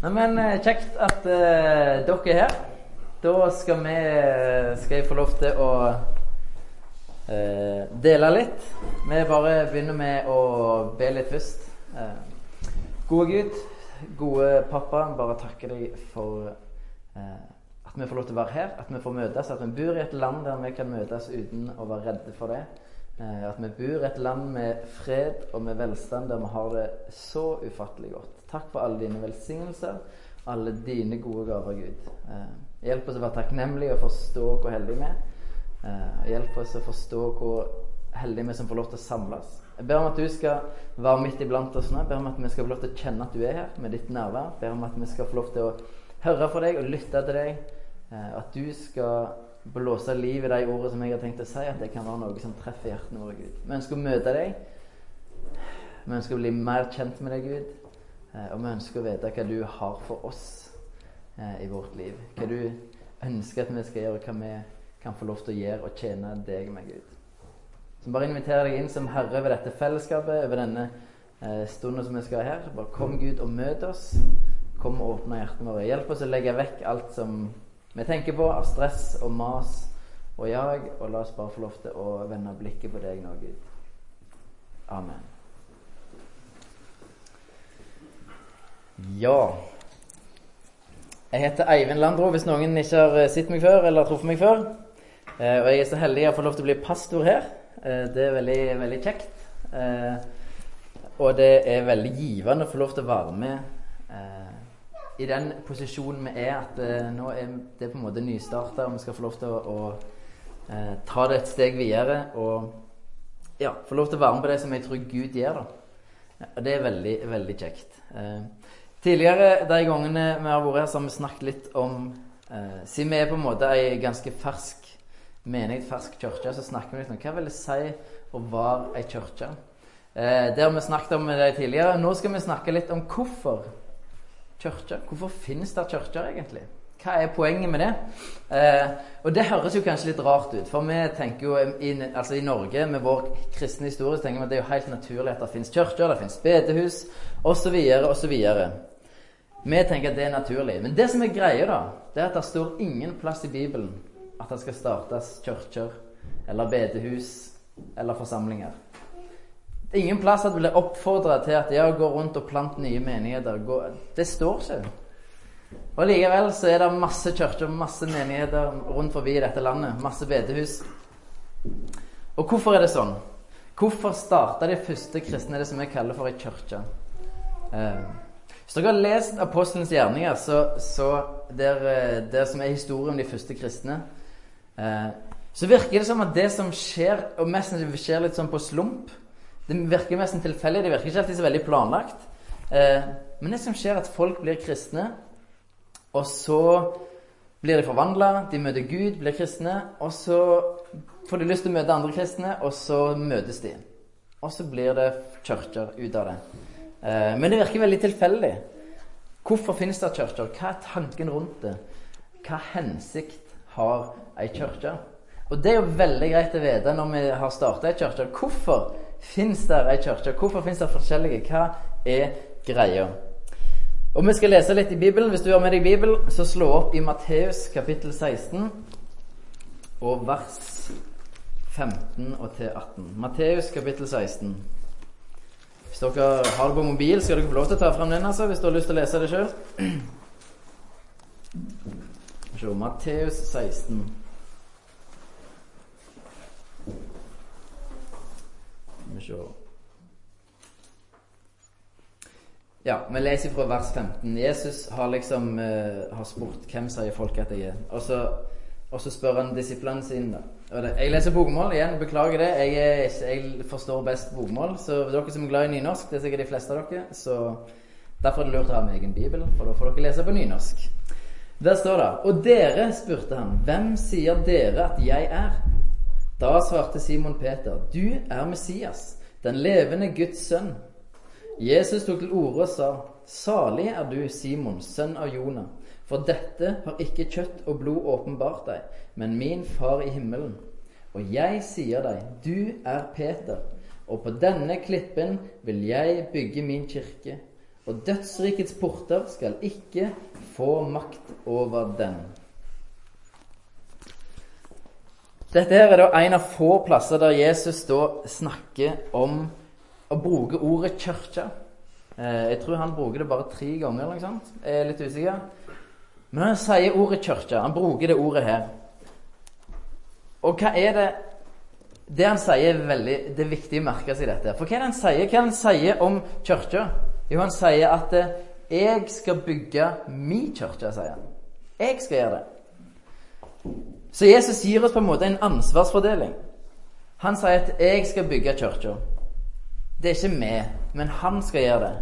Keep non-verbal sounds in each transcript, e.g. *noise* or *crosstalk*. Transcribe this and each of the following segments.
Nei, men eh, Kjekt at uh, dere er her. Da skal, vi, skal jeg få lov til å uh, dele litt. Vi bare begynner med å be litt først. Uh, gode Gud, gode pappa, bare takke deg for at vi får lov til å være her. At vi får møtes. At vi bor i et land der vi kan møtes uten å være redde for det. At vi bor et land med fred og med velstand der vi har det så ufattelig godt. Takk for alle dine velsignelser, alle dine gode gaver, Gud. Eh, hjelp oss å være takknemlige og forstå hvor heldige vi er. Eh, hjelp oss å forstå hvor heldige vi som får lov til å samles. Jeg ber om at du skal være midt iblant oss nå. Jeg ber om at vi skal få lov til å kjenne at du er her med ditt nærvær. Jeg ber om at vi skal få lov til å høre fra deg og lytte til deg. Eh, at du skal blåse liv i de ordene som jeg har tenkt å si, at det kan være noe som treffer hjertene våre, Gud. Vi ønsker å møte deg. Vi ønsker å bli mer kjent med deg, Gud. Eh, og vi ønsker å vite hva du har for oss eh, i vårt liv. Hva du ønsker at vi skal gjøre, hva vi kan få lov til å gjøre og tjene deg med, Gud. Så bare inviterer deg inn som herre over dette fellesskapet, over denne eh, stunden som vi skal ha her. Bare kom, Gud, og møt oss. Kom og åpne hjertene våre. Hjelp oss å legge vekk alt som vi tenker på av stress og mas og jag, og la oss bare få lov til å vende blikket på deg nå, Gud. Amen. Ja Jeg heter Eivind Landro, hvis noen ikke har eh, sett meg før eller truffet meg før. Eh, og jeg er så heldig å få lov til å bli pastor her. Eh, det er veldig, veldig kjekt. Og det er veldig givende å få lov til å være med i den posisjonen vi er, at nå er det på en måte nystarta, og vi skal få lov til å, å ta det et steg videre. Og ja, få lov til å være med på det som jeg tror Gud gjør. da. Og det er veldig, veldig kjekt. Tidligere de gangene vi har vært her, så har vi snakket litt om eh, Siden vi er på en måte ei ganske fersk menighet, fersk kirke, så snakker vi litt om hva vil det si å være ei kirke. Eh, det har vi snakket om det tidligere. Nå skal vi snakke litt om hvorfor kirke. Hvorfor finnes det kirker, egentlig? Hva er poenget med det? Eh, og det høres jo kanskje litt rart ut. For vi tenker jo i, altså i Norge, med vår kristne historie, så tenker vi at det er jo helt naturlig at det finnes kirker, det finnes bedehus osv. osv. Vi tenker at det er naturlig. Men det som er greia, da, det er at det står ingen plass i Bibelen at det skal startes kirker eller bedehus eller forsamlinger. Ingen plass at det blir oppfordra til at ja, gå rundt og plant nye menigheter. Gå. Det står ikke. Og Likevel så er det masse kirker, masse menigheter rundt forbi i dette landet. Masse bedehus. Og hvorfor er det sånn? Hvorfor starta de første kristne det som vi kaller for ei kirke? Eh, hvis dere har lest apostelens gjerninger, så, så der, eh, der, som er historien om de første kristne, eh, så virker det som at det som skjer, og mest skjer litt sånn på slump Det virker mest tilfeldig. Det virker ikke alltid så veldig planlagt. Eh, men det som skjer, er at folk blir kristne, og så blir de forvandla, de møter Gud, blir kristne, og så får de lyst til å møte andre kristne, og så møtes de. Og så blir det kirker ut av det. Eh, men det virker veldig tilfeldig. Hvorfor finnes det kirker? Hva er tanken rundt det? Hva hensikt har ei kirke? Og det er jo veldig greit å vite når vi har starta ei kirke. Hvorfor fins det ei kirke? Hvorfor fins det forskjellige? Hva er greia? Og vi skal lese litt i Bibelen. Hvis du har med deg Bibelen, så slå opp i Matteus kapittel 16 og vers 15 og til 18. Matteus kapittel 16. Hvis dere har det på mobil, skal dere få lov til å ta frem den altså, hvis du har lyst til å lese det sjøl. *clears throat* Matteus 16. Ja, vi leser fra vers 15. Jesus har liksom uh, har spurt hvem sier folk at jeg er. Og så og så spør han disiplene sine Jeg leser bokmål igjen, beklager det. Jeg, er, jeg, forstår best bokmål. Så dere som er glad i nynorsk, det er sikkert de fleste av dere, så derfor er det lurt å ha med egen bibel, for da får dere lese på nynorsk. Der står det Og dere, spurte han, hvem sier dere at jeg er? Da svarte Simon Peter, du er Messias, den levende Guds sønn. Jesus tok til orde og sa, salig er du, Simon, sønn av Jonah. For dette har ikke kjøtt og blod åpenbart deg, men min Far i himmelen. Og jeg sier deg, du er Peter, og på denne klippen vil jeg bygge min kirke, og dødsrikets porter skal ikke få makt over den. Dette her er da en av få plasser der Jesus da snakker om å bruke ordet 'kirke'. Eh, jeg tror han bruker det bare tre ganger. eller noe sånt. Jeg er litt usikker. Men han sier ordet 'kirke'. Han bruker det ordet her. Og hva er det Det han sier, er veldig, det er viktig å merke seg dette. For hva er det han sier? Hva er det han sier om kirka? Jo, han sier at eh, 'jeg skal bygge min kirke', sier han. Jeg skal gjøre det. Så Jesus gir oss på en måte en ansvarsfordeling. Han sier at 'jeg skal bygge kirka'. Det er ikke vi, men han skal gjøre det.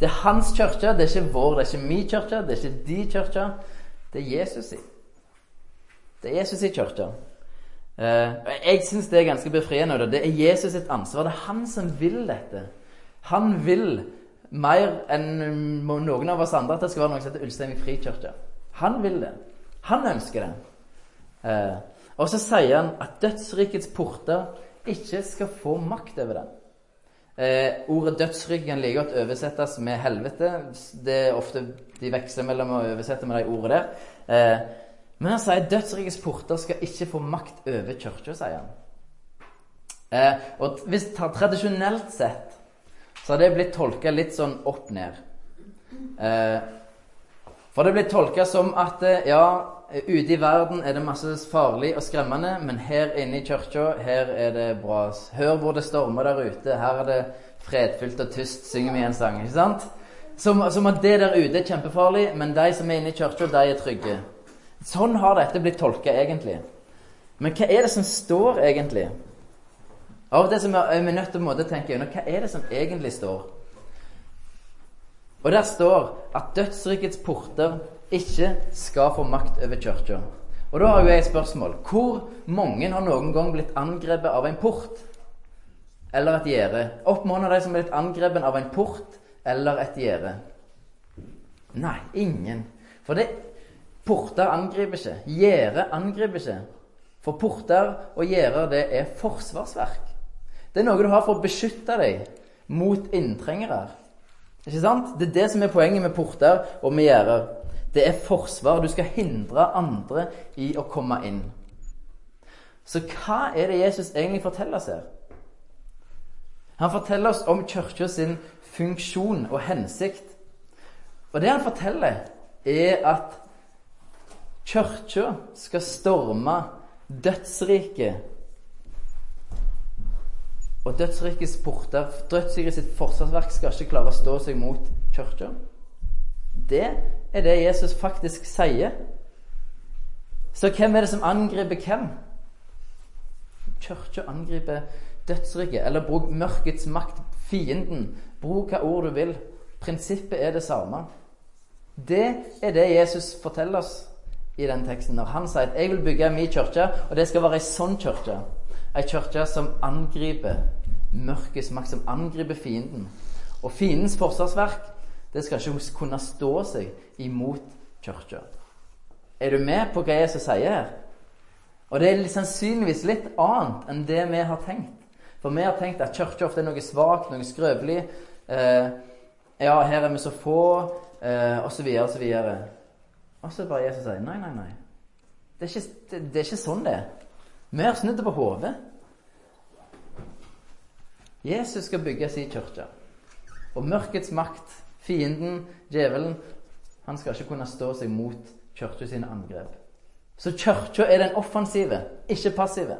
Det er hans kirke, det er ikke vår, det er ikke min kirke, det er ikke de kirke. Det er Jesus sin. Det er Jesus sin kirke. Eh, jeg syns det er ganske befriende. Det er Jesus sitt ansvar. Det er han som vil dette. Han vil mer enn noen av oss andre at det skal være noe som heter Ulsteinvik frikirke. Han vil det. Han ønsker det. Eh, og så sier han at dødsrikets porter ikke skal få makt over den. Eh, ordet dødsrike kan like godt oversettes med helvete. Det er ofte De veksler mellom å oversette med de ordene der. Eh, men han sier dødsrikets porter skal ikke få makt over kirka, sier han. Eh, og hvis Tradisjonelt sett så har det blitt tolka litt sånn opp ned. Eh, for det blir tolka som at eh, ja, ute i verden er det masse farlig og skremmende, men her inne i kirka, her er det bra. Hør hvor det stormer der ute. Her er det fredfylt og tyst, synger vi en sang. ikke sant? Som, som, at det der ute er kjempefarlig, men de som er inne i kirka, de er trygge. Sånn har dette blitt tolka egentlig. Men hva er det som står egentlig? Av og til er vi nødt til å tenke gjennom hva er det som egentlig står. Og der står at dødsrikets porter ikke skal få makt over kirka. Og da har jo jeg et spørsmål. Hvor mange har noen gang blitt angrepet av en port eller et gjerde? Oppmåne de som er blitt angrepet av en port eller et gjerde. Nei, ingen. For det, porter angriper ikke. Gjerde angriper ikke. For porter og gjerder, det er forsvarsverk. Det er noe du har for å beskytte deg mot inntrengere. Ikke sant? Det er det som er poenget med porter og med gjerder. Det er forsvar. Du skal hindre andre i å komme inn. Så hva er det Jesus egentlig forteller oss her? Han forteller oss om kirka sin funksjon og hensikt. Og det han forteller, er at kirka skal storme dødsriket. Og dødsrikets porter, dødsriket sitt forsvarsverk, skal ikke klare å stå seg mot kirka. Det er det Jesus faktisk sier. Så hvem er det som angriper hvem? Kirka angriper dødsriket, eller bruk mørkets makt, fienden. Bruk hva ord du vil. Prinsippet er det samme. Det er det Jesus forteller oss i den teksten når han sier at 'jeg vil bygge min kirke', og det skal være ei sånn kirke. Ei kirke som angriper mørkets makt, som angriper fienden. Og fiendens forsvarsverk det skal ikke kunne stå seg imot kirka. Er du med på hva Jesus sier her? Og det er sannsynligvis litt annet enn det vi har tenkt. For vi har tenkt at kirka ofte er noe svakt, noe skrøpelig. Eh, ja, her er vi så få, eh, osv., osv. Og så bare Jesus sier nei, nei, nei. Det er ikke, det, det er ikke sånn det er. Vi har snudd det på hodet. Jesus skal bygge sin kirke. Og mørkets makt Fienden, djevelen, han skal ikke kunne stå seg mot kirka sine angrep. Så kirka er den offensive, ikke passive.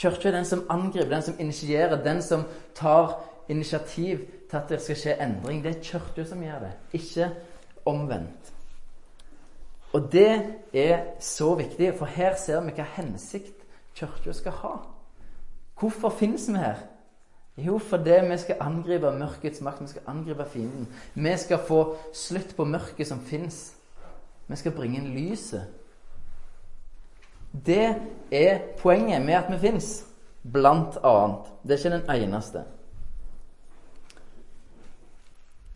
Kirka er den som angriper, den som initierer, den som tar initiativ til at det skal skje endring. Det er kirka som gjør det, ikke omvendt. Og det er så viktig, for her ser vi hva hensikt kirka skal ha. Hvorfor finnes vi her? Jo, fordi vi skal angripe mørkets makt. Vi skal angripe fienden. Vi skal få slutt på mørket som fins. Vi skal bringe inn lyset. Det er poenget med at vi fins, blant annet. Det er ikke den eneste.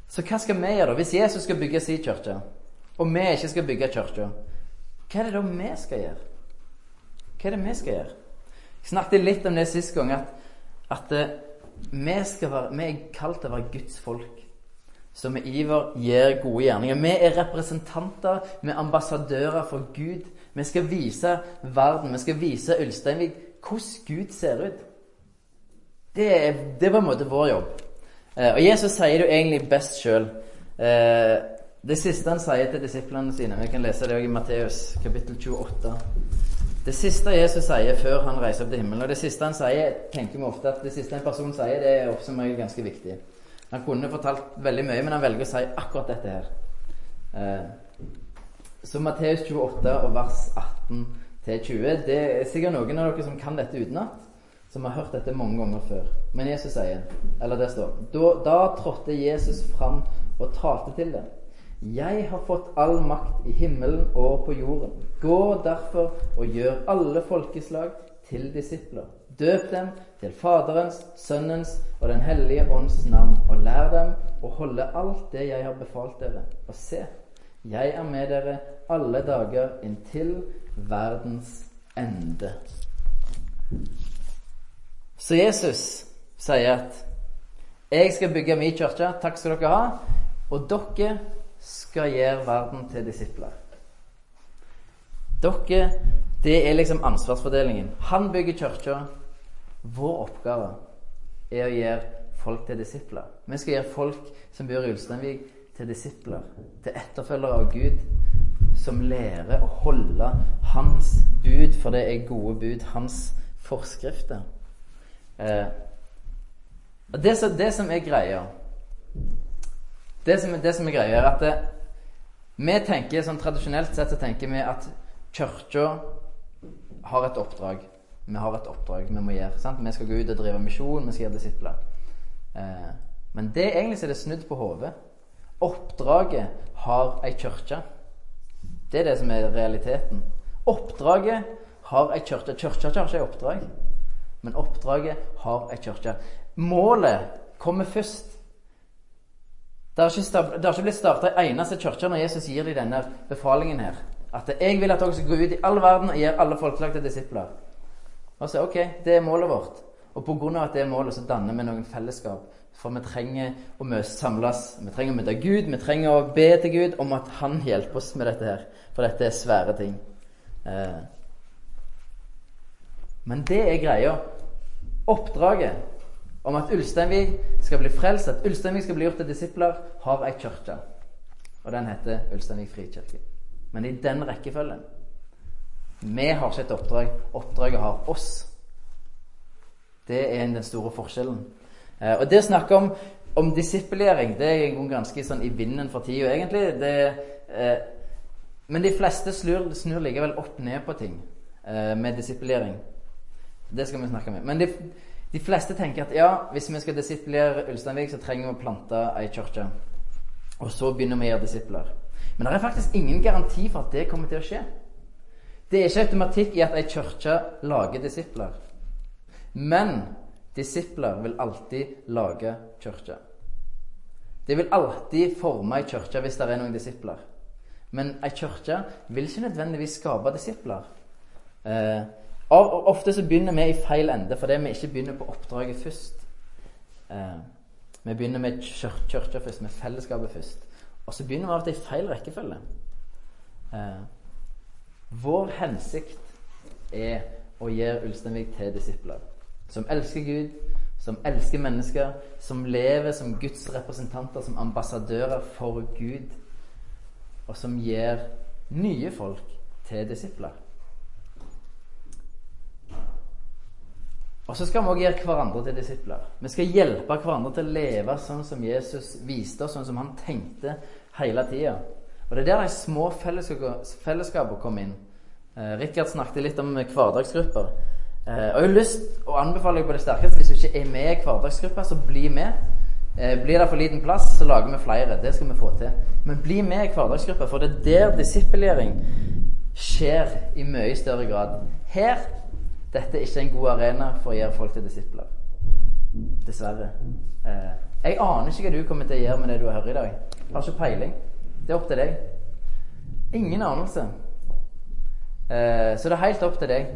Så hva skal vi gjøre da? Hvis Jesus skal bygge sin kirke, og vi ikke skal bygge kirka, hva er det da vi skal gjøre? Hva er det vi skal gjøre? Jeg snakket litt om det sist gang, at, at vi, være, vi, er kalt til å være Guds folk. som med iver gjør gode gjerninger. Vi er representanter, vi er ambassadører for Gud. Vi skal vise verden, vi skal vise Ulsteinvik hvordan Gud ser ut. Det er, det er på en måte vår jobb. Eh, og Jesus sier det jo egentlig best sjøl. Eh, det siste han sier til disiplene sine Vi kan lese det også i Matteus kapittel 28. Det siste Jesus sier før han reiser opp til himmelen, og det siste han sier, tenker vi ofte at det siste en person sier, det er som regel ganske viktig. Han kunne fortalt veldig mye, men han velger å si akkurat dette her. Eh, så Matteus 28 og vers 18 til 20, det er sikkert noen av dere som kan dette utenat, som har hørt dette mange ganger før. Men Jesus sier, eller det står Da, da trådte Jesus fram og talte til dem. Jeg har fått all makt i himmelen og på jorden. Gå derfor og gjør alle folkeslag til disipler. Døp dem til Faderens, Sønnens og Den hellige ånds navn, og lær dem å holde alt det jeg har befalt dere. Og se, jeg er med dere alle dager inntil verdens ende. Så Jesus sier at 'Jeg skal bygge min kirke. Takk skal dere ha.' Og dere skal gjøre verden til disipler. Dere, det er liksom ansvarsfordelingen. Han bygger kirka. Vår oppgave er å gjøre folk til disipler. Vi skal gjøre folk som bor i Ulsteinvik, til disipler. Til etterfølgere av Gud. Som lærer å holde hans bud, for det er gode bud. Hans forskrifter. Eh, det, som, det som er greia det som, det som er greia, er at det, vi tenker sånn Tradisjonelt sett så tenker vi at kirka har et oppdrag. Vi har et oppdrag vi må gjøre. Sant? Vi skal gå ut og drive misjon, vi skal gjøre disipler. Eh, men det egentlig er det snudd på hodet. Oppdraget har ei kirke. Det er det som er realiteten. Oppdraget har ei kirke. Kirka har ikke ei oppdrag, men oppdraget har ei kirke. Målet kommer først. Det har ikke blitt starta ei eneste kirke når Jesus gir dem denne befalingen her. At jeg vil at dere skal gå ut i all verden og gjøre alle folkelagte disipler. Og så, ok, Det er målet vårt. Og pga. at det er målet, så danner vi noen fellesskap. For vi trenger å samles. Vi trenger å møte Gud. Vi trenger å be til Gud om at Han hjelper oss med dette her. For dette er svære ting. Eh. Men det er greia. Oppdraget om at Ulsteinvik skal bli frelst, at Ulsteinvik skal bli gjort til disipler, har ei kirke. Og den heter Ulsteinvik frikirke. Men i den rekkefølgen. Vi har ikke et oppdrag. Oppdraget har oss. Det er den store forskjellen. Eh, og det å snakke om, om disippelgjøring, det er ganske sånn i vinden for tida, egentlig. Det, eh, men de fleste snur, snur likevel opp ned på ting eh, med disippelgjøring. Det skal vi snakke om. Men de, de fleste tenker at ja, hvis vi skal disiplere Ulsteinvik, så trenger vi å plante ei kirke. Og så begynner vi å gjøre disipler. Men det er faktisk ingen garanti for at det kommer til å skje. Det er ikke automatikk i at ei kirke lager disipler. Men disipler vil alltid lage kirke. Det vil alltid forme ei kirke hvis det er noen disipler. Men ei kirke vil ikke nødvendigvis skape disipler. Eh, ofte så begynner vi i feil ende fordi vi ikke begynner på oppdraget først. Eh, vi begynner med kirka først, med fellesskapet først. Og så begynner vi av og til i feil rekkefølge. Eh, vår hensikt er å gjøre Ulsteinvik til disipler. Som elsker Gud, som elsker mennesker, som lever som Guds representanter, som ambassadører for Gud, og som gjør nye folk til disipler. Og så skal vi òg gjøre hverandre til disipler. Vi skal hjelpe hverandre til å leve sånn som Jesus viste oss, sånn som han tenkte hele tida. Og det er der de små fellesskapene kom inn. Eh, Rikard snakket litt om hverdagsgrupper. Eh, og jeg har lyst å anbefale deg på det sterkeste hvis du ikke er med i hverdagsgrupper, så bli med. Eh, blir det for liten plass, så lager vi flere. Det skal vi få til. Men bli med i hverdagsgrupper, for det er der disippelgjøring skjer i mye større grad. Her dette er ikke en god arena for å gjøre folk til disipler. Dessverre. Eh, jeg aner ikke hva du kommer til å gjøre med det du hørt i dag. Jeg har ikke peiling. Det er opp til deg. Ingen anelse. Eh, så det er helt opp til deg.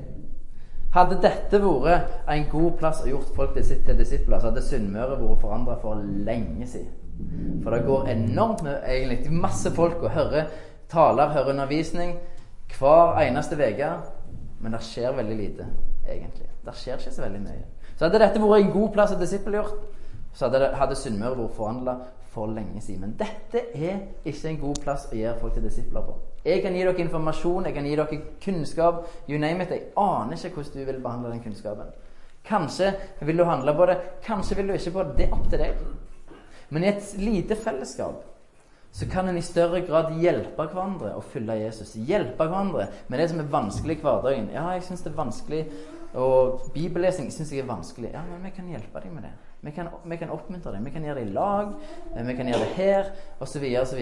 Hadde dette vært en god plass å gjort folk til disipler, så hadde Sunnmøre vært forandra for lenge siden. For det går enormt med egentlig masse folk og hører taler, hører undervisning hver eneste uke. Men det skjer veldig lite, egentlig. Det skjer ikke så veldig mye. Så hadde dette vært en god plass å disippelgjort, så hadde, det, hadde Sunnmøre vært forhandla for lenge siden. Men dette er ikke en god plass å gjøre folk til disipler på. Jeg kan gi dere informasjon, jeg kan gi dere kunnskap. You name it. Jeg aner ikke hvordan du vil behandle den kunnskapen. Kanskje vil du handle på det, kanskje vil du ikke på det. Det er opp til deg. Men i et lite fellesskap så kan en i større grad hjelpe hverandre å følge Jesus. Hjelpe hverandre med det som er vanskelig i hverdagen. Ja, jeg syns det er vanskelig, og bibellesing syns jeg er vanskelig. Ja, men vi kan hjelpe deg med det. Vi kan, vi kan oppmuntre deg. Vi kan gjøre det i lag. Eh, vi kan gjøre det her, osv., osv.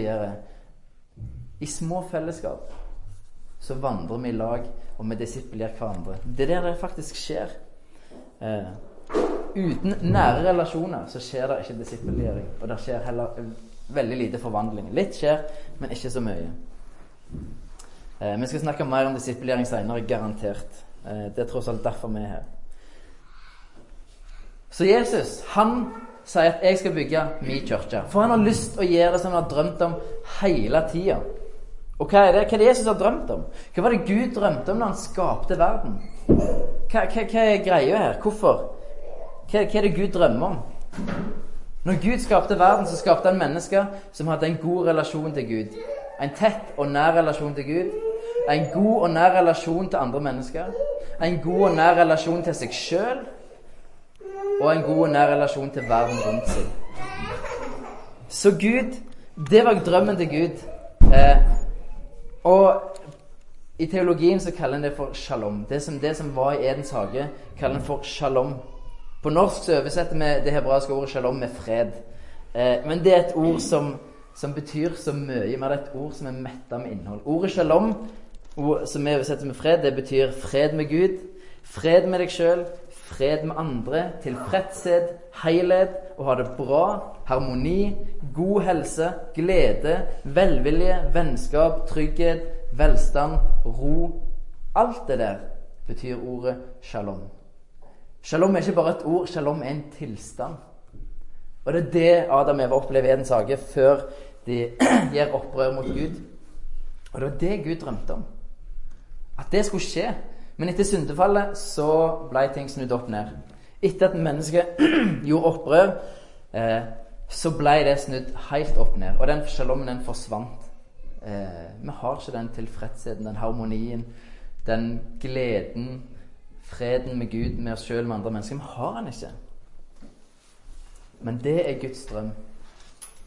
I små fellesskap så vandrer vi i lag, og vi disiplerer hverandre. Det er der det faktisk skjer. Eh, uten nære relasjoner så skjer det ikke disippelgjøring. Og det skjer heller veldig lite forvandling. Litt skjer, men ikke så mye. Eh, vi skal snakke mer om disippelgjøring senere, garantert. Eh, det er tross alt derfor vi er her. Så Jesus han sier at 'jeg skal bygge min kirke'. For han har lyst til å gjøre det som han har drømt om hele tida. Og hva er det Hva er det Jesus har drømt om? Hva var det Gud drømte om da han skapte verden? Hva, hva, hva er greia her? Hvorfor? Hva, hva, er det Gud drømmer om? Når Gud skapte verden, så skapte han mennesker som hadde en god relasjon til Gud. En tett og nær relasjon til Gud. En god og nær relasjon til andre mennesker. En god og nær relasjon til seg sjøl og en god og nær relasjon til verden rundt seg. Så Gud Det var drømmen til Gud. Eh, og i teologien så kaller en det for shalom. Det som, det som var i Edens hage, kaller en for shalom. På norsk så oversetter vi det hebraiske ordet shalom med fred. Eh, men det er et ord som, som betyr så mye. Men det er et ord som er metta med innhold. Ordet shalom, som vi oversetter med fred, det betyr fred med Gud, fred med deg sjøl, fred med andre, tilfredshet, helhet, å ha det bra, harmoni, god helse, glede, velvilje, vennskap, trygghet, velstand, ro. Alt det der betyr ordet shalom. Shalom er ikke bare et ord, shalom er en tilstand. Og det er det Adam og Eva opplever i Edens hage før de *clears throat* gjør opprør mot Gud. Og det var det Gud drømte om. At det skulle skje. Men etter syndefallet så ble ting snudd opp ned. Etter at mennesket *clears throat* gjorde opprør, eh, så ble det snudd helt opp ned. Og den sjalommen, den forsvant. Eh, vi har ikke den tilfredsheten, den harmonien, den gleden, freden med Gud, med oss sjøl, med andre mennesker. Vi har den ikke. Men det er Guds drøm.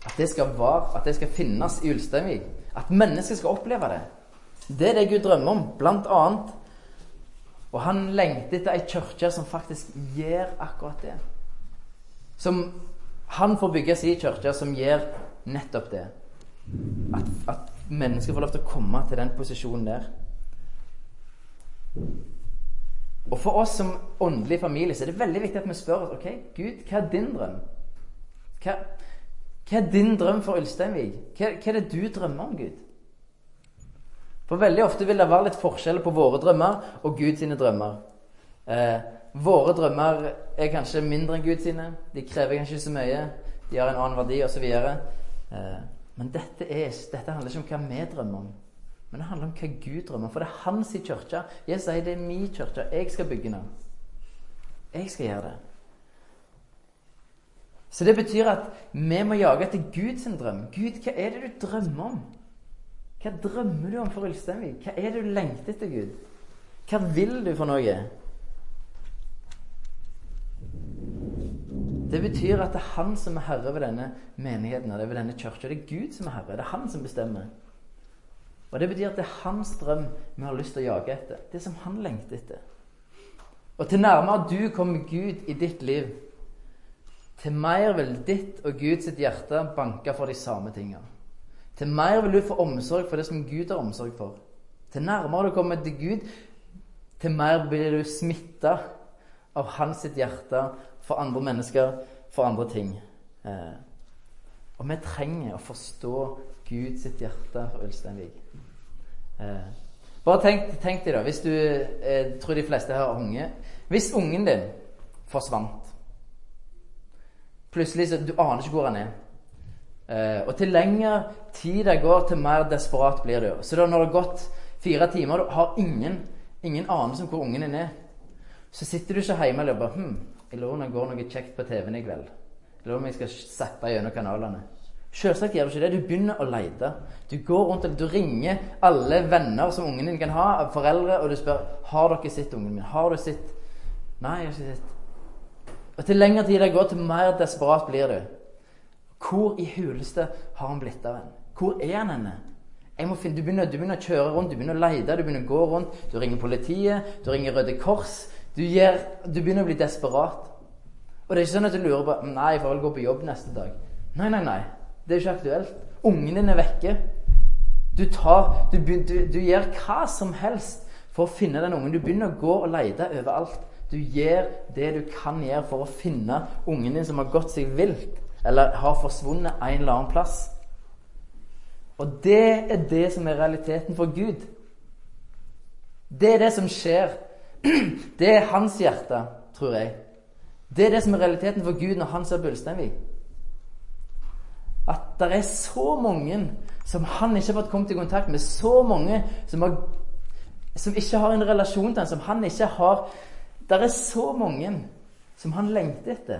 At det skal være, at det skal finnes i Ulsteinvik. At mennesket skal oppleve det. Det er det Gud drømmer om, blant annet. Og han lengter etter ei kirke som faktisk gjør akkurat det. Som han får bygge sin kirke, som gjør nettopp det. At, at mennesker får lov til å komme til den posisjonen der. Og for oss som åndelig familie så er det veldig viktig at vi spør oss ok, Gud, hva er din drøm? Hva, hva er din drøm for Ulsteinvik? Hva, hva er det du drømmer om, Gud? For veldig ofte vil det være litt forskjell på våre drømmer og Guds drømmer. Eh, våre drømmer er kanskje mindre enn Guds sine. De krever kanskje ikke så mye. De har en annen verdi osv. Eh, men dette, er, dette handler ikke om hva vi drømmer om. Men det handler om hva Gud drømmer om. For det er hans kirke. Jeg sier det er min kirke. Jeg skal bygge den. Jeg skal gjøre det. Så det betyr at vi må jage etter Guds drøm. Gud, hva er det du drømmer om? Hva drømmer du om for Ulsteinvik? Hva er det du lengter etter, Gud? Hva vil du for noe? Det betyr at det er han som er herre ved denne menigheten over denne kirka. Det er Gud som er herre. Det er han som bestemmer. Og Det betyr at det er hans drøm vi har lyst til å jage etter. Det som han lengter etter. Og til nærmere du kommer Gud i ditt liv, til mer vil ditt og Guds hjerte banke for de samme tingene. Til mer vil du få omsorg for det som Gud har omsorg for. Til nærmere du kommer til Gud, til mer blir du smitta av hans sitt hjerte for andre mennesker, for andre ting. Eh, og vi trenger å forstå Guds hjerte for Ulsteinvik. Eh, bare tenk, tenk deg, da, hvis du eh, tror de fleste her har unge Hvis ungen din forsvant Plutselig så Du aner ikke hvor han er. Eh, og til lengre tid det går, til mer desperat blir du. Så da når det har gått fire timer, og du har ingen, ingen anelse om hvor ungen din er, så sitter du ikke hjemme og bare hm, jeg lurer om går noe kjekt på TV-en i kveld. Jeg lurer om jeg skal zappe gjennom kanalene. Selvsagt gjør du ikke det. Du begynner å lete. Du går rundt og du ringer alle venner som ungen din kan ha, foreldre, og du spør har dere sett ungen min. Har du sett Nei, jeg har ikke sett. Og til lengre tid det går, til mer desperat blir du. Hvor i huleste har han blitt av en? Hvor er han henne? Finne, du, begynner, du, begynner, å kjøre rundt, du begynner å lete, du begynner å gå rundt. Du ringer politiet, du ringer Røde Kors. Du, gir, du begynner å bli desperat. Og det er ikke sånn at du lurer på Nei, jeg får vel gå på jobb neste dag. Nei, nei, nei. Det er ikke aktuelt. Ungen din er vekke. Du, tar, du, du gjør hva som helst for å finne den ungen. Du begynner å gå og lete overalt. Du gjør det du kan gjøre for å finne ungen din som har gått seg vilt, eller har forsvunnet en eller annen plass. Og det er det som er realiteten for Gud. Det er det som skjer. *clears throat* Det er hans hjerte, tror jeg. Det er det som er realiteten for Gud når han ser Bullsteinvik at det er så mange som han ikke har fått kommet i kontakt med, så mange som, har, som ikke har en relasjon til han, som han ikke har Det er så mange som han lengter etter.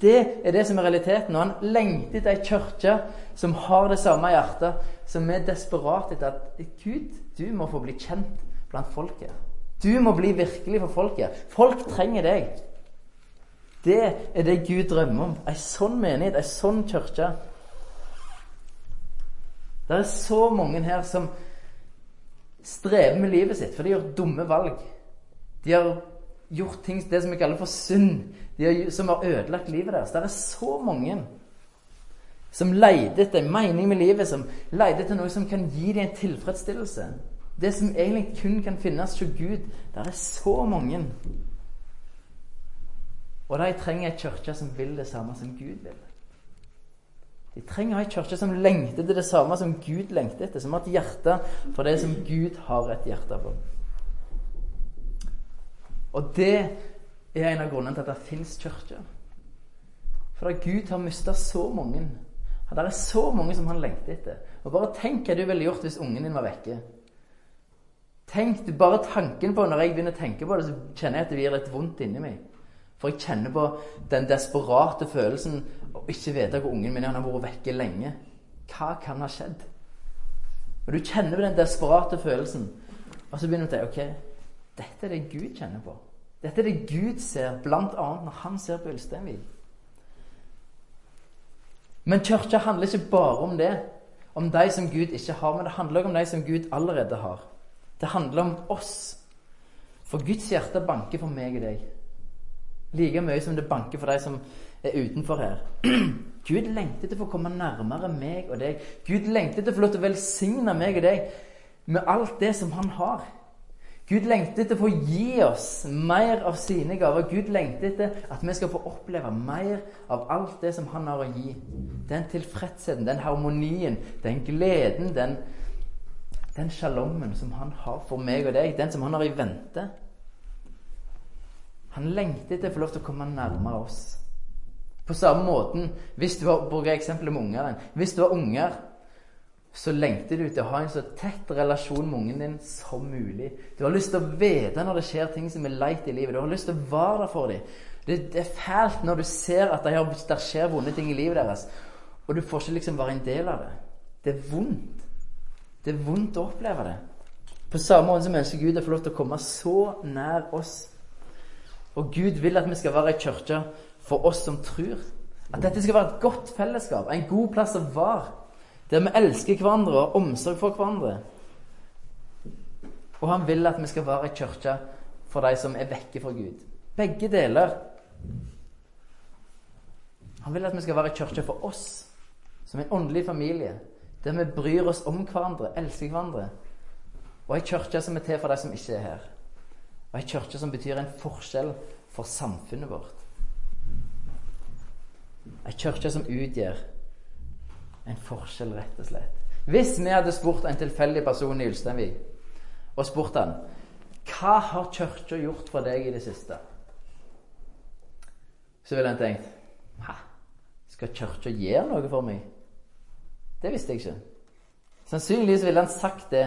Det er det som er realiteten. Og han lengter etter ei kirke som har det samme hjertet, som er desperat etter at Gud, du må få bli kjent blant folket. Du må bli virkelig for folket. Folk trenger deg. Det er det Gud drømmer om. Ei sånn menighet, ei sånn kirke. Det er så mange her som strever med livet sitt, for de gjør dumme valg. De har gjort ting, det som vi kaller for synd, har, som har ødelagt livet deres. Det er så mange som leter etter en mening med livet, som leter etter noe som kan gi dem en tilfredsstillelse. Det som egentlig kun kan finnes hos Gud. Det er så mange. Og de trenger ei kirke som vil det samme som Gud vil. De trenger ei kirke som lengter til det samme som Gud lengter etter. Som har et hjerte for det som Gud har et hjerte for. Og det er en av grunnene til at det fins kirke. For da Gud har mista så mange Det er så mange som han lengter etter. Og Bare tenk hva du ville gjort hvis ungen din var vekke. Tenk Bare tanken på Når jeg begynner å tenke på det, så kjenner jeg at det gir litt vondt inni meg. For jeg kjenner på den desperate følelsen å ikke vite hvor ungen min er. Han har vært vekke lenge. Hva kan ha skjedd? Og Du kjenner på den desperate følelsen, og så begynner du å tenke ok, dette er det Gud kjenner på. Dette er det Gud ser, bl.a. når han ser på Ulsteinvik. Men kirka handler ikke bare om det, om de som Gud ikke har, men det handler også om de som Gud allerede har. Det handler om oss. For Guds hjerte banker for meg og deg. Like mye som det banker for de som er utenfor her. *clears throat* Gud lengter til å få komme nærmere meg og deg. Gud lengter til å få lov til å velsigne meg og deg med alt det som han har. Gud lengter til å få gi oss mer av sine gaver. Gud lengter etter at vi skal få oppleve mer av alt det som han har å gi. Den tilfredsheten, den harmonien, den gleden, den, den sjalommen som han har for meg og deg. Den som han har i vente. Han lengter etter å få lov til å komme nærmere oss. På samme måten, hvis du har, bruker eksempelet med unger Hvis du har unger, så lengter du til å ha en så tett relasjon med ungen din som mulig. Du har lyst til å vite når det skjer ting som er leit i livet. Du har lyst til å være der for dem. Det, det er fælt når du ser at det skjer vonde ting i livet deres, og du får ikke liksom være en del av det. Det er vondt. Det er vondt å oppleve det. På samme måte som ønsker Gud å få lov til å komme så nær oss og Gud vil at vi skal være ei kirke for oss som tror. At dette skal være et godt fellesskap, en god plass å være. Der vi elsker hverandre og omsorg for hverandre. Og han vil at vi skal være ei kirke for de som er vekke fra Gud. Begge deler. Han vil at vi skal være ei kirke for oss, som en åndelig familie. Der vi bryr oss om hverandre, elsker hverandre. Og ei kirke som er til for de som ikke er her. Og ei kirke som betyr en forskjell for samfunnet vårt. Ei kirke som utgjør en forskjell, rett og slett. Hvis vi hadde spurt en tilfeldig person i Ulsteinvik og spurt han, hva har kirka gjort for deg i det siste? Så ville han tenkt Hæ? Skal kirka gjøre noe for meg? Det visste jeg ikke. Sannsynligvis ville han sagt det.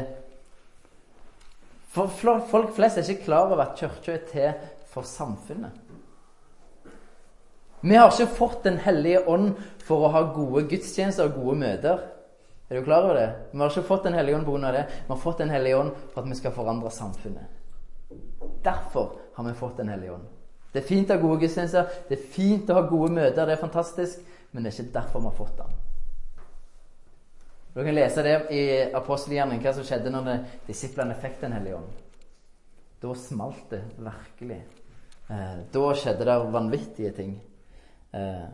For folk flest er ikke klar over at kirka er til for samfunnet. Vi har ikke fått Den hellige ånd for å ha gode gudstjenester og gode møter. Er du klar over det? Vi har ikke fått Den hellige ånd pga. det. Vi har fått Den hellige ånd for at vi skal forandre samfunnet. Derfor har vi fått Den hellige ånd. Det er fint å ha gode gudstjenester, det er fint å ha gode møter, det er fantastisk, men det er ikke derfor vi har fått den. Du kan lese det i apostelgjerningen, hva som skjedde når disiplene fikk Den hellige ånd. Da smalt det virkelig. Eh, da skjedde det vanvittige ting. Eh,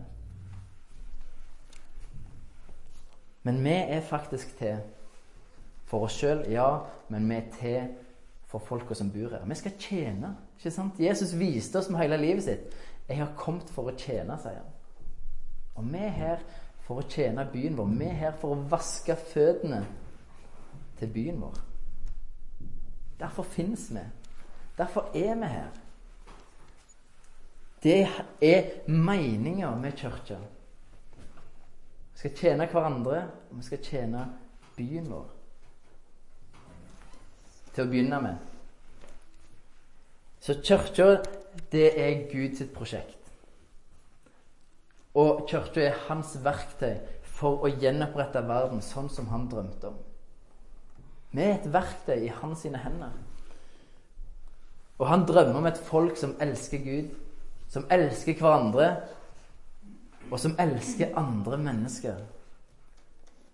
men vi er faktisk til for oss sjøl, ja, men vi er til for folka som bor her. Vi skal tjene. ikke sant? Jesus viste oss med hele livet sitt 'Jeg har kommet for å tjene', sier han. Og vi er her for å tjene byen vår. Vi er her for å vaske føttene til byen vår. Derfor finnes vi. Derfor er vi her. Det er meninga med kirka. Vi skal tjene hverandre, og vi skal tjene byen vår. Til å begynne med. Så kirka, det er Guds prosjekt. Og kirka er hans verktøy for å gjenopprette verden sånn som han drømte om. Vi er et verktøy i hans sine hender. Og han drømmer om et folk som elsker Gud, som elsker hverandre, og som elsker andre mennesker.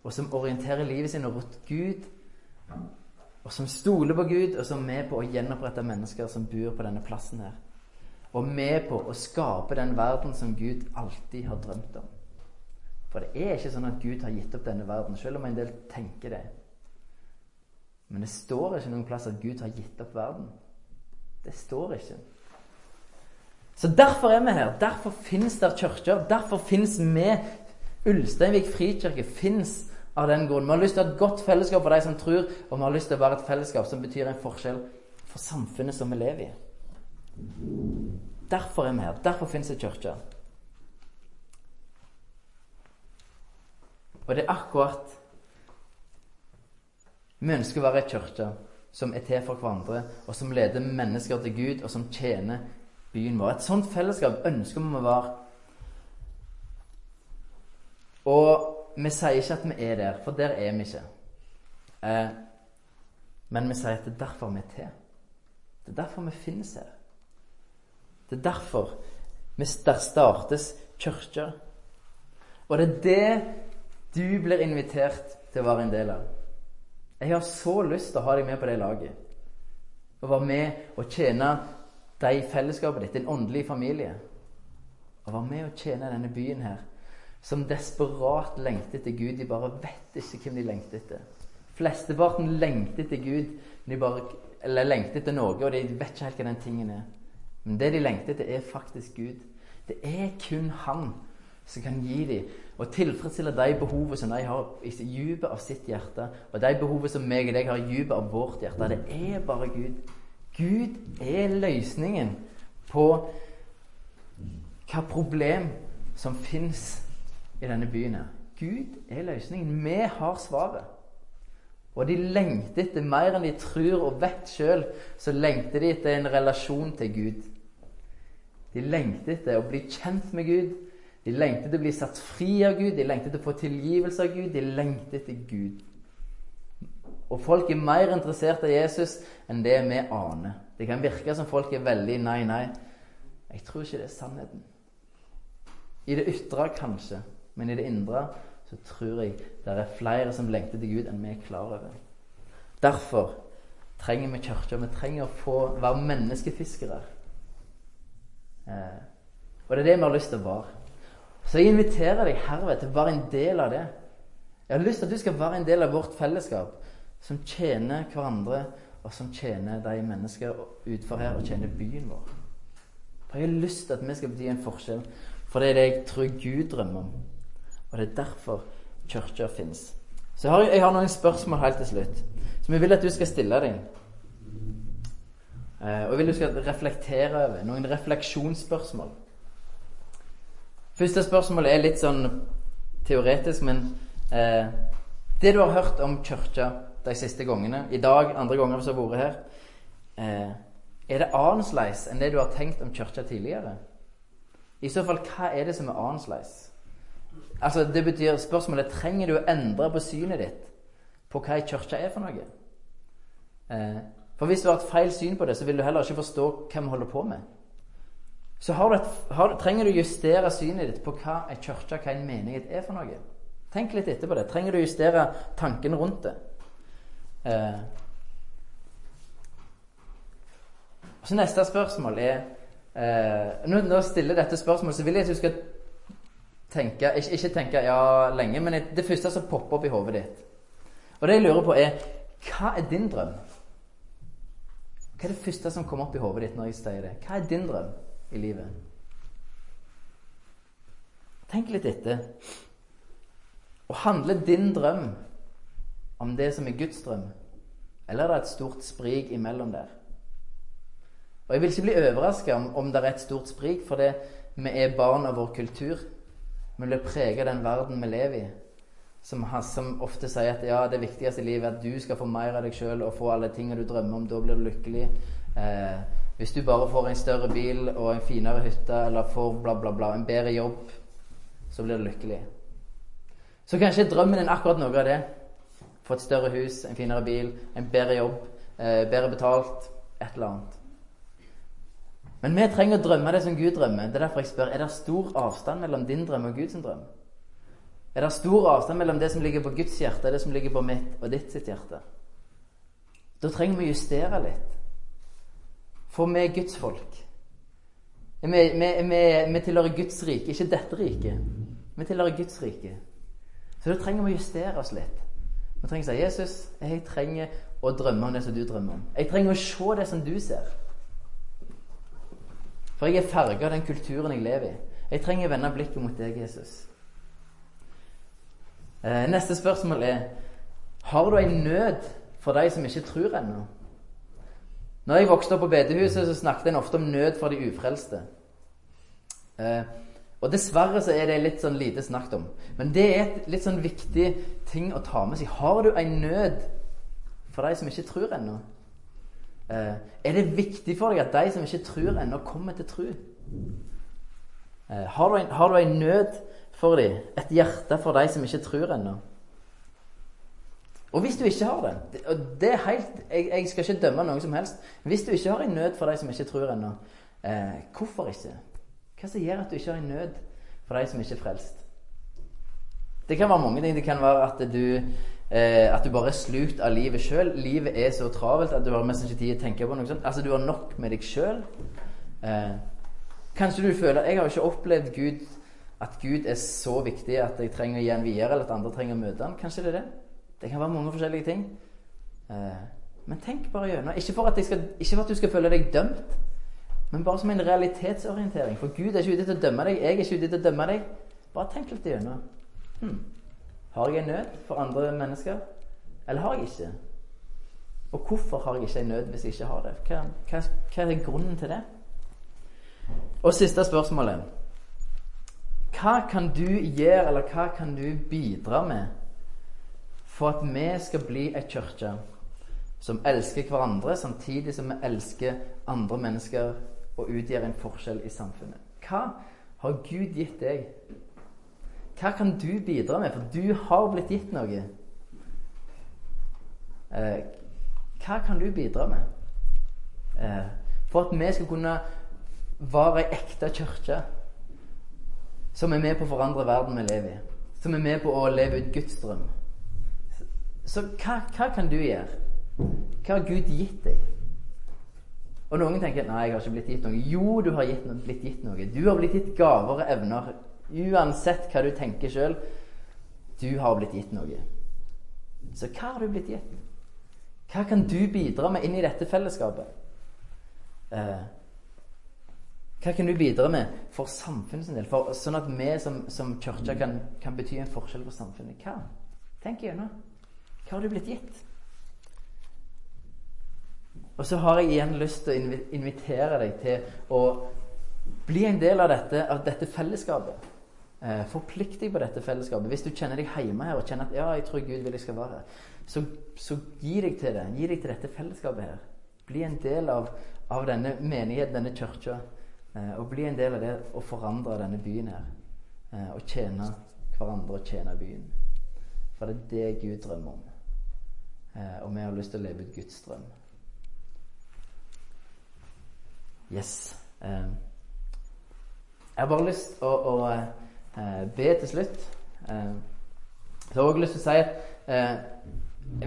Og som orienterer livet sitt rundt Gud, og som stoler på Gud, og som er med på å gjenopprette mennesker som bor på denne plassen her. Og med på å skape den verden som Gud alltid har drømt om. For det er ikke sånn at Gud har gitt opp denne verden, selv om en del tenker det. Men det står ikke noen plass at Gud har gitt opp verden. Det står ikke. Så derfor er vi her. Derfor fins der kirker. Derfor fins vi. Ulsteinvik frikirke fins av den grunn. Vi har lyst til å ha et godt fellesskap for de som tror, og vi har lyst til å være et fellesskap som betyr en forskjell for samfunnet som vi lever i. Derfor er vi her. Derfor fins det kirke. Og det er akkurat Vi ønsker å være ei kirke som er til for hverandre, og som leder mennesker til Gud, og som tjener byen vår. Et sånt fellesskap ønsker vi å være. Og vi sier ikke at vi er der, for der er vi ikke. Eh, men vi sier at det er derfor vi er til. Det er derfor vi finnes her. Det er derfor vi startes kirker. Og det er det du blir invitert til å være en del av. Jeg har så lyst til å ha deg med på det laget. Å være med og tjene deg i fellesskapet ditt, din åndelige familie. Å være med og tjene denne byen her, som desperat lengter etter Gud. De bare vet ikke hvem de lengter etter. Flesteparten lengter etter Gud, de bare, eller lengter etter noe, og de vet ikke helt hva den tingen er. Men det de lengter etter, er faktisk Gud. Det er kun Han som kan gi dem og tilfredsstille de behovene som de har i dypet av sitt hjerte, og de behovene som meg og deg har i dypet av vårt hjerte. Det er bare Gud. Gud er løsningen på hva problem som fins i denne byen. her. Gud er løsningen. Vi har svaret. Og de lengter etter mer enn de tror og vet sjøl. Så lengter de etter en relasjon til Gud. De lengter etter å bli kjent med Gud de lengter etter å bli satt fri av Gud, de lengter etter å få tilgivelse av Gud, de lengter etter Gud. Og folk er mer interessert i Jesus enn det vi aner. Det kan virke som folk er veldig nei, nei. Jeg tror ikke det er sannheten. I det ytre kanskje, men i det indre så tror jeg det er flere som lengter til Gud enn vi er klar over. Derfor trenger vi kirka. Vi trenger å få være menneskefiskere. Eh, og det er det vi har lyst til å være. Så jeg inviterer deg herved til å være en del av det. Jeg har lyst til at du skal være en del av vårt fellesskap, som tjener hverandre, og som tjener de mennesker utenfor her, og tjener byen vår. For Jeg har lyst til at vi skal bety en forskjell, for det er det jeg tror Gud drømmer om. Og det er derfor kirka fins. Så jeg har, jeg har, noen spørsmål helt til slutt, som jeg vil at du skal stille deg. Eh, og jeg vil at du skal reflektere over noen refleksjonsspørsmål. Første spørsmål er litt sånn teoretisk, men eh, det du har hørt om kirka de siste gangene, i dag, andre ganger som har vært her, eh, er det annerledes enn det du har tenkt om kirka tidligere? I så fall, hva er det som er annerledes? Altså, det betyr spørsmålet trenger du å endre på synet ditt på hva ei kirke er for noe. Eh, for hvis du har et feil syn på det, så vil du heller ikke forstå hva vi holder på med. Så har du et, har, trenger du å justere synet ditt på hva ei kirke, hva en menighet er for noe. Tenk litt etterpå det. Trenger du å justere tanken rundt det. Eh. Så neste spørsmål er eh, Når jeg stiller dette spørsmålet, så vil jeg at du skal tenke Ikke, ikke tenke ja lenge, men det første som popper opp i hodet ditt. Og det jeg lurer på, er Hva er din drøm? Hva er det første som kommer opp i hodet ditt når jeg sier det? Hva er din drøm? i livet. Tenk litt etter. Og handler din drøm om det som er Guds drøm, eller er det et stort sprik imellom der? Og Jeg vil ikke bli overraska om, om, det er et stort sprik, for det, vi er barn av vår kultur. Vi blir preget av den verden vi lever i, som, som, ofte sier at ja, det viktigste i livet er at du skal få mer av deg sjøl og få alle tingene du drømmer om. Da blir du lykkelig. Eh, hvis du bare får en større bil og en finere hytte eller får bla, bla, bla, en bedre jobb, så blir du lykkelig. Så kanskje drømmen din akkurat noe av det. Et større hus, en finere bil, en bedre jobb, eh, bedre betalt, et eller annet. Men vi trenger å drømme det som Gud drømmer. Det er derfor jeg spør er det stor avstand mellom din drøm og Guds drøm. Er det stor avstand mellom det som ligger på Guds hjerte, og det som ligger på mitt og ditt sitt hjerte? Da trenger vi å justere litt. For vi er Guds folk. Vi, vi, vi, vi tilhører Guds rike, ikke dette riket. Vi tilhører Guds rike. Så da trenger vi å justere oss litt. Vi trenger å si 'Jesus, jeg trenger å drømme om det som du drømmer om'. Jeg trenger å se det som du ser. For jeg er farga av den kulturen jeg lever i. Jeg trenger å vende blikket mot deg, Jesus. Eh, neste spørsmål er Har du en nød for de som ikke tror ennå? Når jeg vokste opp på bedehuset, så snakket en ofte om nød for de ufrelste. Og dessverre så er det litt sånn lite snakket om. Men det er et litt sånn viktig ting å ta med seg. Har du en nød for de som ikke tror ennå? Eh, er det viktig for deg at de som ikke tror ennå, kommer til tro? Eh, har, du en, har du en nød for dem? Et hjerte for de som ikke tror ennå? Og hvis du ikke har det og det er helt, jeg, jeg, skal ikke dømme noen som helst. Hvis du ikke har en nød for de som ikke tror ennå, eh, hvorfor ikke? Hva som gjør at du ikke har en nød for de som ikke er frelst? Det kan være mange ting. Det kan være at du, eh, at du bare er slukt av livet sjøl. Livet er så travelt at du har mest ikke tid å tenke på noe sånt. Altså, du har nok med deg sjøl. Eh, kanskje du føler Jeg har ikke opplevd Gud, at Gud er så viktig at jeg trenger å gi han videre, eller at andre trenger å møte han. Kanskje det er det? Det kan være mange forskjellige ting. Eh, men tenk bare gjennom. Ikke, for ikke for at du skal føle deg dømt, men bare som en realitetsorientering. For Gud er ikke ute til å dømme deg. Jeg er ikke ute til å dømme deg. Bare tenk litt gjennom. Hmm. Har jeg en nød for andre mennesker, eller har jeg ikke? Og hvorfor har jeg ikke en nød hvis jeg ikke har det? Hva, hva, hva er grunnen til det? Og siste spørsmålet. Hva kan du gjøre, eller hva kan du bidra med for at vi skal bli ei kirke som elsker hverandre samtidig som vi elsker andre mennesker og utgjør en forskjell i samfunnet. Hva har Gud gitt deg? Hva kan du bidra med? For du har blitt gitt noe. Eh, hva kan du bidra med? Eh, for at vi skal kunne være ei ekte kirke som er med på å forandre verden vi lever i. Som er med på å leve ut Guds drøm. Så hva, hva, kan du gjøre? Hva har Gud gitt deg? Og noen tenker nei, jeg har ikke blitt gitt noe. Jo, du har gitt, blitt gitt noe. Du har blitt gitt gaver og evner. Uansett hva du tenker sjøl. Du har blitt gitt noe. Så hva har du blitt gitt? Hva kan du bidra med inn i dette fellesskapet? Eh, hva kan du bidra med for samfunnet sin del? For, sånn at vi som, som kirke kan, kan, bety en forskjell for samfunnet. Hva? Tenk igjennom. Hva har du blitt gitt? Og så har jeg igjen lyst til å invitere deg til å bli en del av dette, av dette fellesskapet. Eh, forplikt deg på dette fellesskapet. Hvis du kjenner deg hjemme her og kjenner at ja, jeg tror Gud vil jeg skal være her, så, så gi deg til det. Gi deg til dette fellesskapet her. Bli en del av, av denne menigheten, denne kirka. Eh, og bli en del av det å forandre denne byen her. Eh, og tjene hverandre og tjene byen. For det er det Gud drømmer om. Eh, og vi har lyst til å leve ut Guds drøm. Yes. Eh, jeg har bare lyst til å, å eh, be til slutt. så så jeg har også lyst til å si at eh,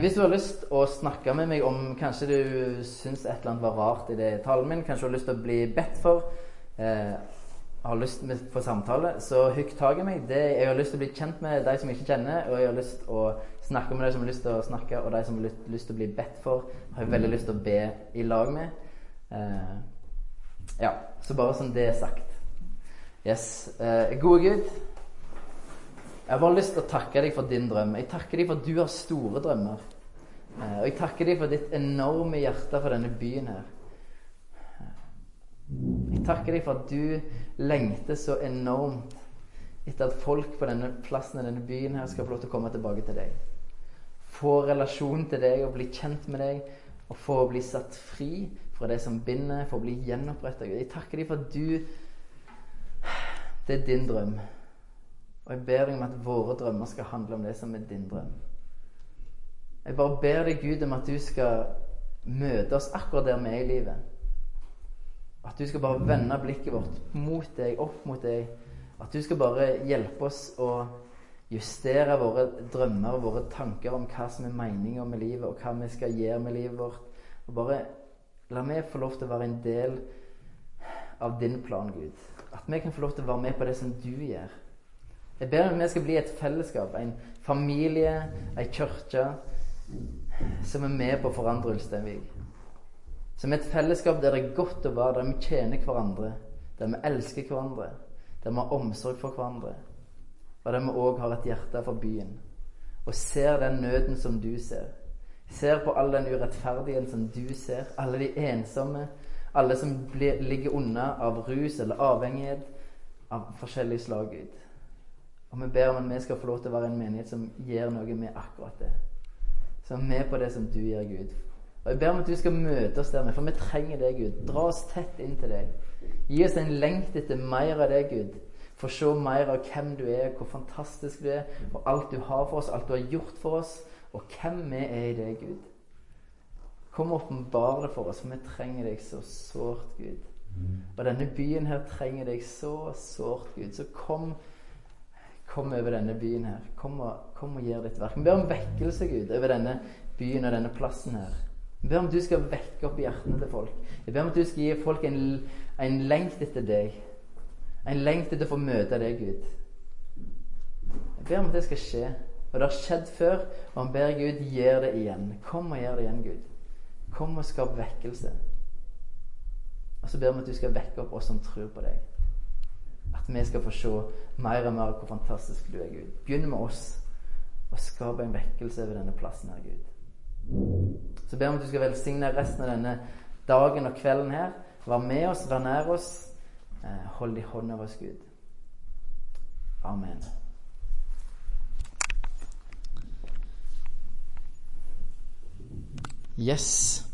hvis du har lyst å snakke med meg om Kanskje du syns et eller annet var rart i det talen min, kanskje du har lyst til å bli bedt for, eh, har lyst på samtale, så hugg tak i meg. Det, jeg har lyst til å bli kjent med de som jeg ikke kjenner, og jeg har lyst til å snakke med de som har lyst til å snakke, og de som har lyst til å bli bedt for, har jeg veldig lyst til å be i lag med. Eh, ja, så bare som det er sagt. Yes. Eh, gode Gud. Jeg har bare lyst til å takke deg for din drøm. Jeg takker deg for at du har store drømmer. Eh, og jeg takker deg for ditt enorme hjerte for denne byen her. Jeg takker deg for at du lengter så enormt etter at folk på denne plassen i denne byen her skal få lov til å komme tilbake til deg. Få relasjon til deg og bli kjent med deg og få bli satt fri fra det som binder, for å bli gjenoppretta. Jeg takker deg for at du Det er din drøm. Og jeg ber deg om at våre drømmer skal handle om det som er din drøm. Jeg bare ber deg, Gud, om at du skal møte oss akkurat der vi er i livet. At du skal bare vende blikket vårt mot deg, opp mot deg. At du skal bare hjelpe oss å justere våre drømmer og våre tanker om hva som er meninga med livet, og hva vi skal gjøre med livet vårt. Og bare la meg få lov til å være en del av din plan, Gud. At vi kan få lov til å være med på det som du gjør. Jeg ber om at vi skal bli et fellesskap, en familie, ei kirke som er med på å forandre Ulsteinvik. Som et fellesskap der det er godt å være, der vi tjener hverandre, der vi elsker hverandre, der vi har omsorg for hverandre, og der vi òg har et hjerte for byen. Og ser den nøden som du ser. Ser på all den urettferdigheten som du ser. Alle de ensomme. Alle som blir, ligger unna av rus eller avhengighet av forskjellige slag Gud. Og vi ber om at vi skal få lov til å være en menighet som gjør noe med akkurat det. Som er med på det som du gjør, Gud. Og Jeg ber om at du skal møte oss der, for vi trenger det, Gud. Dra oss tett inn til deg. Gi oss en lengt etter mer av det, Gud. Få se mer av hvem du er, hvor fantastisk du er, og alt du har for oss, alt du har gjort for oss, og hvem vi er i det, Gud. Kom og åpenbar det for oss, for vi trenger deg så sårt, Gud. Og denne byen her trenger deg så sårt, Gud. Så kom Kom over denne byen her. Kom og, kom og gjør ditt verk. Vi ber om vekkelse, Gud, over denne byen og denne plassen her. Vi ber om du skal vekke opp hjertene til folk. Jeg ber om at du skal gi folk en, en lengt etter deg. En lengt etter å få møte deg, Gud. Jeg ber om at det skal skje. Og det har skjedd før, og han ber Gud gjør det igjen. Kom og gjør det igjen, Gud. Kom og skap vekkelse. Og så ber vi at du skal vekke opp oss som tror på deg. At vi skal få se mer og mer hvor fantastisk du er, Gud. Begynn med oss og skap en vekkelse over denne plassen her, Gud. Så ber vi at du skal velsigne resten av denne dagen og kvelden her. Vær med oss, vær nær oss. Eh, hold i hånd over oss, Gud. Amen. Yes.